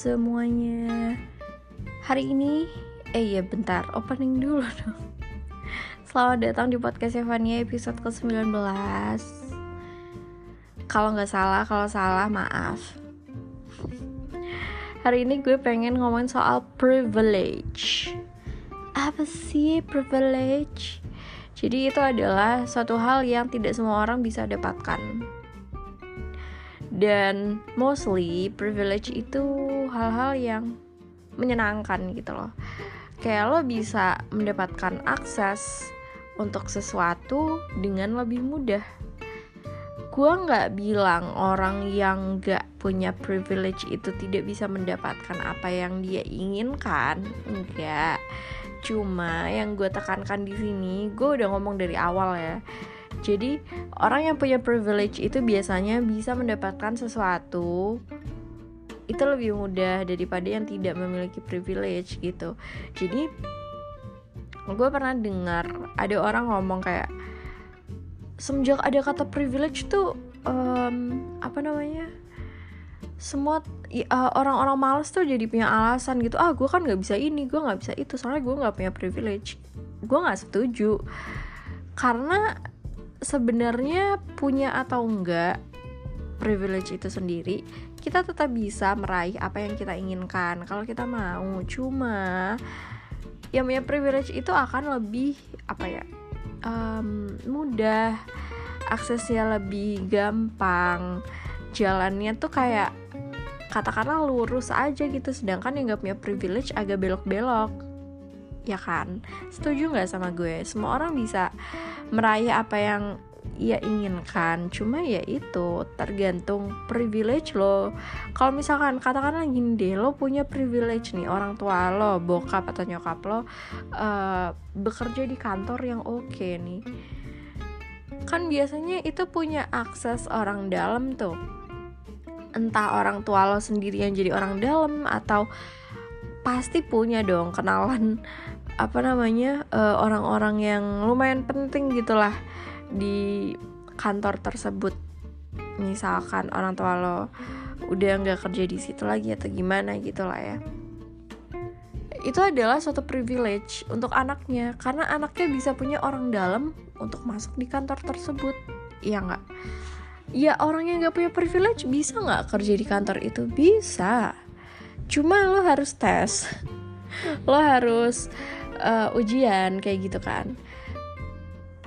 semuanya. Hari ini, eh iya bentar, opening dulu dong. Selamat datang di podcast Evania episode ke-19 Kalau nggak salah, kalau salah maaf. Hari ini gue pengen ngomongin soal privilege. Apa sih privilege? Jadi itu adalah suatu hal yang tidak semua orang bisa dapatkan dan mostly privilege itu hal-hal yang menyenangkan gitu loh. Kayak lo bisa mendapatkan akses untuk sesuatu dengan lebih mudah. Gue nggak bilang orang yang nggak punya privilege itu tidak bisa mendapatkan apa yang dia inginkan enggak cuma yang gue tekankan di sini gue udah ngomong dari awal ya jadi orang yang punya privilege itu biasanya bisa mendapatkan sesuatu itu lebih mudah daripada yang tidak memiliki privilege gitu. Jadi gue pernah dengar ada orang ngomong kayak semenjak ada kata privilege tuh um, apa namanya semua uh, orang-orang males tuh jadi punya alasan gitu. Ah gue kan nggak bisa ini gue nggak bisa itu soalnya gue nggak punya privilege. Gue nggak setuju. Karena sebenarnya punya atau enggak privilege itu sendiri kita tetap bisa meraih apa yang kita inginkan. Kalau kita mau cuma yang punya privilege itu akan lebih apa ya um, mudah aksesnya lebih gampang jalannya tuh kayak katakanlah lurus aja gitu sedangkan yang gak punya privilege agak belok-belok ya kan? Setuju nggak sama gue? Semua orang bisa meraih apa yang ia inginkan. Cuma ya itu tergantung privilege lo. Kalau misalkan katakanlah gini deh lo punya privilege nih orang tua lo bokap atau nyokap lo uh, bekerja di kantor yang oke okay nih. Kan biasanya itu punya akses orang dalam tuh. Entah orang tua lo sendiri yang jadi orang dalam atau pasti punya dong kenalan apa namanya eh, orang-orang uh, yang lumayan penting gitulah di kantor tersebut. Misalkan orang tua lo udah nggak kerja di situ lagi atau gimana gitulah ya. Itu adalah suatu privilege untuk anaknya karena anaknya bisa punya orang dalam untuk masuk di kantor tersebut. Iya nggak? Ya orang yang nggak punya privilege bisa nggak kerja di kantor itu? Bisa. Cuma lo harus tes. Lo harus uh, ujian kayak gitu kan.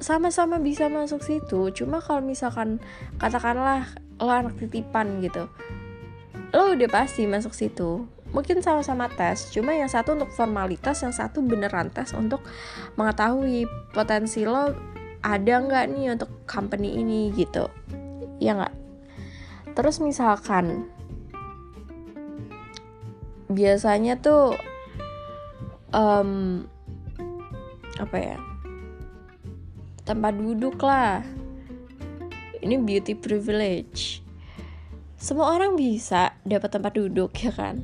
Sama-sama bisa masuk situ cuma kalau misalkan katakanlah lo anak titipan gitu lo udah pasti masuk situ. Mungkin sama-sama tes cuma yang satu untuk formalitas yang satu beneran tes untuk mengetahui potensi lo ada nggak nih untuk company ini gitu. Ya nggak? Terus misalkan biasanya tuh um, apa ya? Tempat duduk lah. Ini beauty privilege. Semua orang bisa dapat tempat duduk ya kan?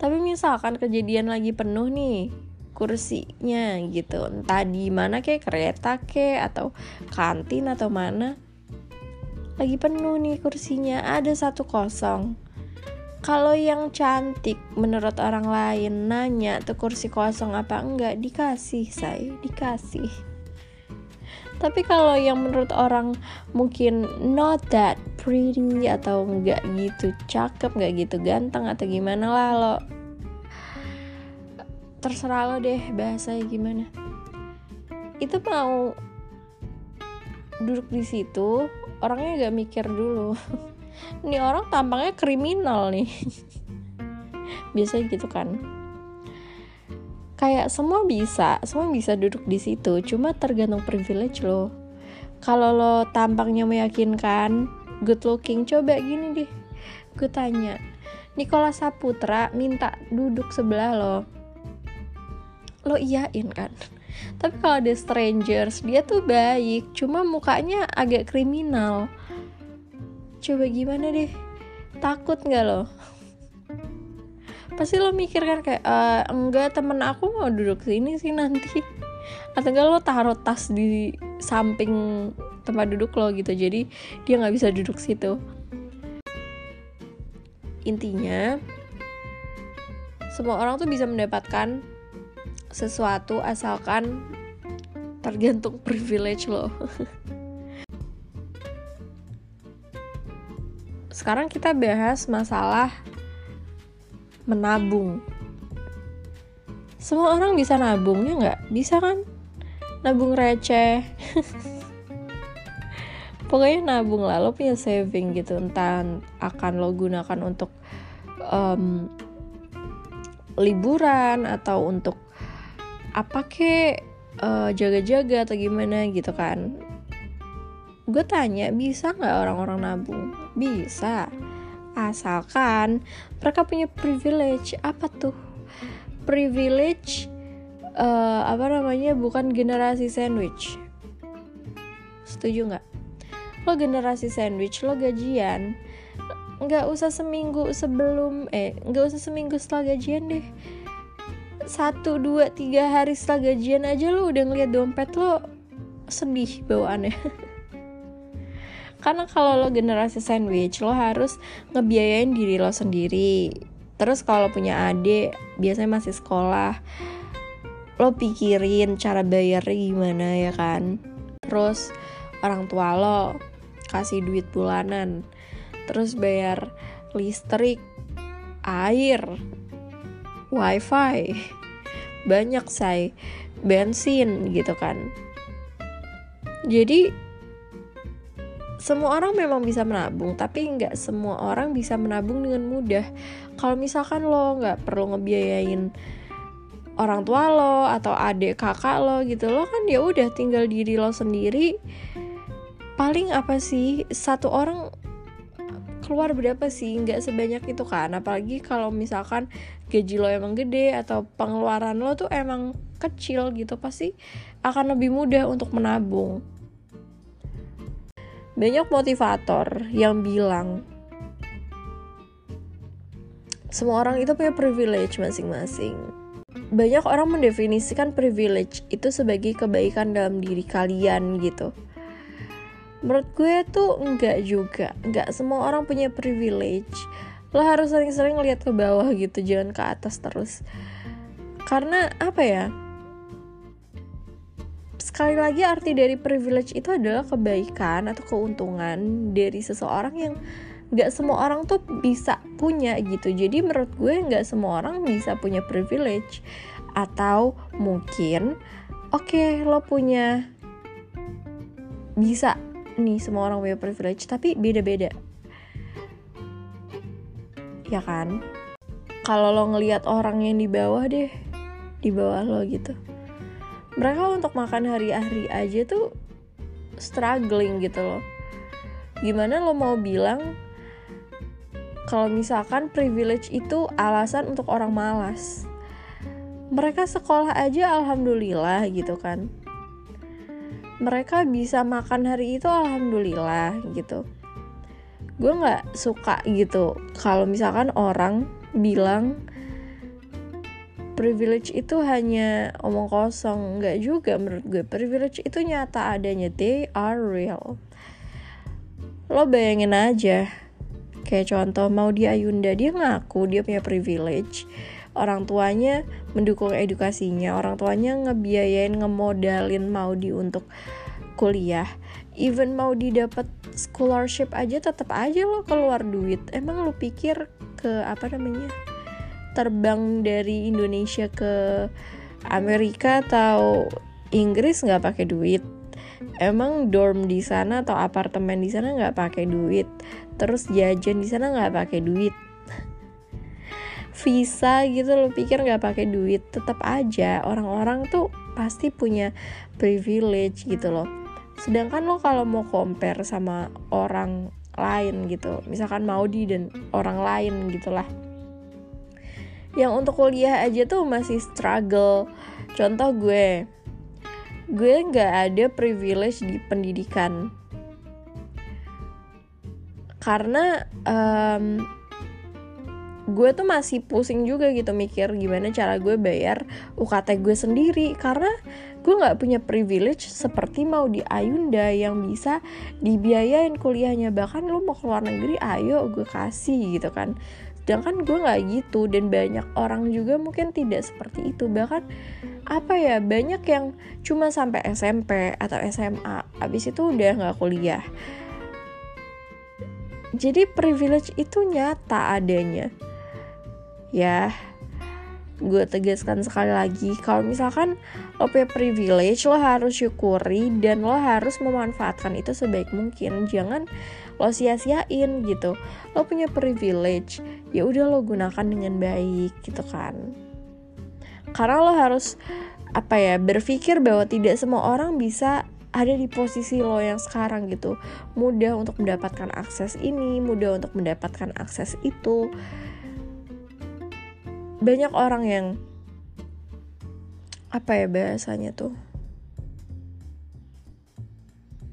Tapi misalkan kejadian lagi penuh nih kursinya gitu. Entah di mana kayak kereta kayak atau kantin atau mana. Lagi penuh nih kursinya ada satu kosong kalau yang cantik menurut orang lain nanya tuh kursi kosong apa enggak dikasih saya dikasih. Tapi kalau yang menurut orang mungkin not that pretty atau enggak gitu cakep enggak gitu ganteng atau gimana lah lo terserah lo deh bahasanya gimana. Itu mau duduk di situ orangnya gak mikir dulu ini orang tampangnya kriminal nih. Biasanya gitu kan. Kayak semua bisa semua bisa duduk di situ. Cuma tergantung privilege lo. Kalau lo tampangnya meyakinkan good looking coba gini deh. Gue tanya Nikola Saputra minta duduk sebelah lo. Lo iyain kan? Tapi kalau ada strangers dia tuh baik. Cuma mukanya agak kriminal coba gimana deh? Takut nggak lo? Pasti lo mikir kan kayak e, enggak temen aku mau duduk sini sih nanti. Atau enggak lo taruh tas di samping tempat duduk lo gitu jadi dia nggak bisa duduk situ. Intinya semua orang tuh bisa mendapatkan sesuatu asalkan tergantung privilege lo sekarang kita bahas masalah menabung. Semua orang bisa nabung ya nggak? Bisa kan? Nabung receh. Pokoknya nabung lah lo punya saving gitu. Entah akan lo gunakan untuk um, liburan atau untuk apa ke uh, jaga-jaga atau gimana gitu kan gue tanya bisa nggak orang-orang nabung? Bisa. Asalkan mereka punya privilege. Apa tuh? Privilege uh, apa namanya bukan generasi sandwich. Setuju nggak? Lo generasi sandwich lo gajian nggak usah seminggu sebelum eh nggak usah seminggu setelah gajian deh. Satu dua tiga hari setelah gajian aja lo udah ngeliat dompet lo sedih bawaannya karena kalau lo generasi sandwich lo harus ngebiayain diri lo sendiri terus kalau punya adik biasanya masih sekolah lo pikirin cara bayarnya gimana ya kan terus orang tua lo kasih duit bulanan terus bayar listrik, air, wifi, banyak say, bensin gitu kan. Jadi semua orang memang bisa menabung, tapi nggak semua orang bisa menabung dengan mudah. Kalau misalkan lo nggak perlu ngebiayain orang tua lo atau adik kakak lo gitu lo kan ya udah tinggal diri lo sendiri. Paling apa sih satu orang keluar berapa sih? Nggak sebanyak itu kan apalagi kalau misalkan gaji lo emang gede atau pengeluaran lo tuh emang kecil gitu pasti akan lebih mudah untuk menabung banyak motivator yang bilang semua orang itu punya privilege masing-masing. Banyak orang mendefinisikan privilege itu sebagai kebaikan dalam diri kalian gitu. Menurut gue tuh enggak juga. Enggak semua orang punya privilege. Lo harus sering-sering lihat ke bawah gitu jangan ke atas terus. Karena apa ya sekali lagi arti dari privilege itu adalah kebaikan atau keuntungan dari seseorang yang nggak semua orang tuh bisa punya gitu. Jadi menurut gue nggak semua orang bisa punya privilege. Atau mungkin oke okay, lo punya bisa nih semua orang punya privilege tapi beda-beda. Ya kan? Kalau lo ngelihat orang yang di bawah deh di bawah lo gitu mereka untuk makan hari-hari aja tuh struggling gitu loh. Gimana lo mau bilang kalau misalkan privilege itu alasan untuk orang malas? Mereka sekolah aja alhamdulillah gitu kan. Mereka bisa makan hari itu alhamdulillah gitu. Gue nggak suka gitu kalau misalkan orang bilang privilege itu hanya omong kosong. Nggak juga menurut gue. Privilege itu nyata adanya. They are real. Lo bayangin aja. Kayak contoh mau dia Ayunda dia ngaku dia punya privilege. Orang tuanya mendukung edukasinya. Orang tuanya ngebiayain ngemodalin Maudi untuk kuliah. Even mau didapat scholarship aja tetap aja lo keluar duit. Emang lo pikir ke apa namanya terbang dari Indonesia ke Amerika atau Inggris nggak pakai duit. Emang dorm di sana atau apartemen di sana nggak pakai duit. Terus jajan di sana nggak pakai duit. Visa gitu lo pikir nggak pakai duit tetap aja. Orang-orang tuh pasti punya privilege gitu loh. Sedangkan lo kalau mau compare sama orang lain gitu misalkan Maudi dan orang lain gitulah yang untuk kuliah aja tuh masih struggle. Contoh gue gue nggak ada privilege di pendidikan. Karena um, gue tuh masih pusing juga gitu mikir gimana cara gue bayar UKT gue sendiri. Karena gue nggak punya privilege seperti mau di Ayunda yang bisa dibiayain kuliahnya. Bahkan lo mau keluar negeri ayo gue kasih gitu kan sedangkan gue nggak gitu dan banyak orang juga mungkin tidak seperti itu. Bahkan apa ya banyak yang cuma sampai SMP atau SMA abis itu udah nggak kuliah. Jadi privilege itu nyata adanya. Ya gue tegaskan sekali lagi kalau misalkan lo punya privilege lo harus syukuri dan lo harus memanfaatkan itu sebaik mungkin. Jangan lo sia-siain gitu. Lo punya privilege ya udah lo gunakan dengan baik gitu kan. Karena lo harus apa ya berpikir bahwa tidak semua orang bisa ada di posisi lo yang sekarang gitu. Mudah untuk mendapatkan akses ini mudah untuk mendapatkan akses itu. Banyak orang yang apa ya bahasanya tuh?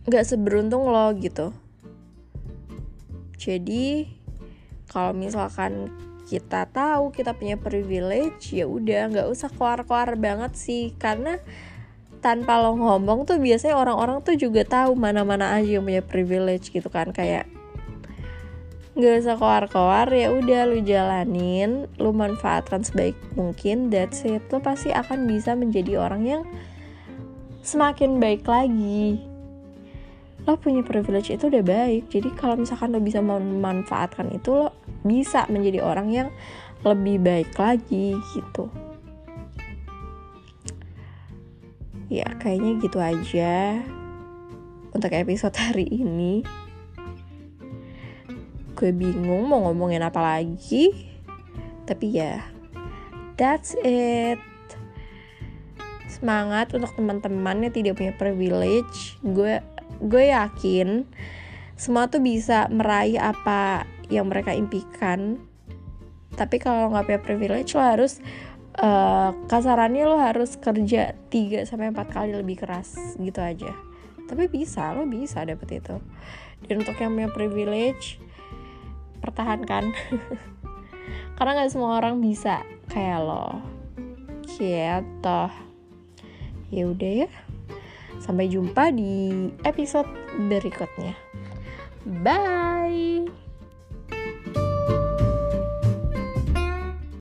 Nggak seberuntung lo gitu jadi kalau misalkan kita tahu kita punya privilege ya udah nggak usah keluar-keluar banget sih. Karena tanpa lo ngomong tuh biasanya orang-orang tuh juga tahu mana-mana aja yang punya privilege gitu kan. Kayak nggak usah keluar-keluar ya udah lu jalanin lu manfaatkan sebaik mungkin that's it. Lu pasti akan bisa menjadi orang yang semakin baik lagi lo punya privilege itu udah baik. Jadi kalau misalkan lo bisa memanfaatkan itu lo bisa menjadi orang yang lebih baik lagi gitu. Ya kayaknya gitu aja untuk episode hari ini. Gue bingung mau ngomongin apa lagi. Tapi ya that's it. Semangat untuk teman-teman yang tidak punya privilege. Gue gue yakin semua tuh bisa meraih apa yang mereka impikan. Tapi kalau nggak punya privilege lo harus uh, kasarannya lo harus kerja 3 sampai empat kali lebih keras gitu aja. Tapi bisa lo bisa dapet itu. Dan untuk yang punya privilege pertahankan. Karena nggak semua orang bisa kayak lo. Gitu. Ya udah ya sampai jumpa di episode berikutnya. Bye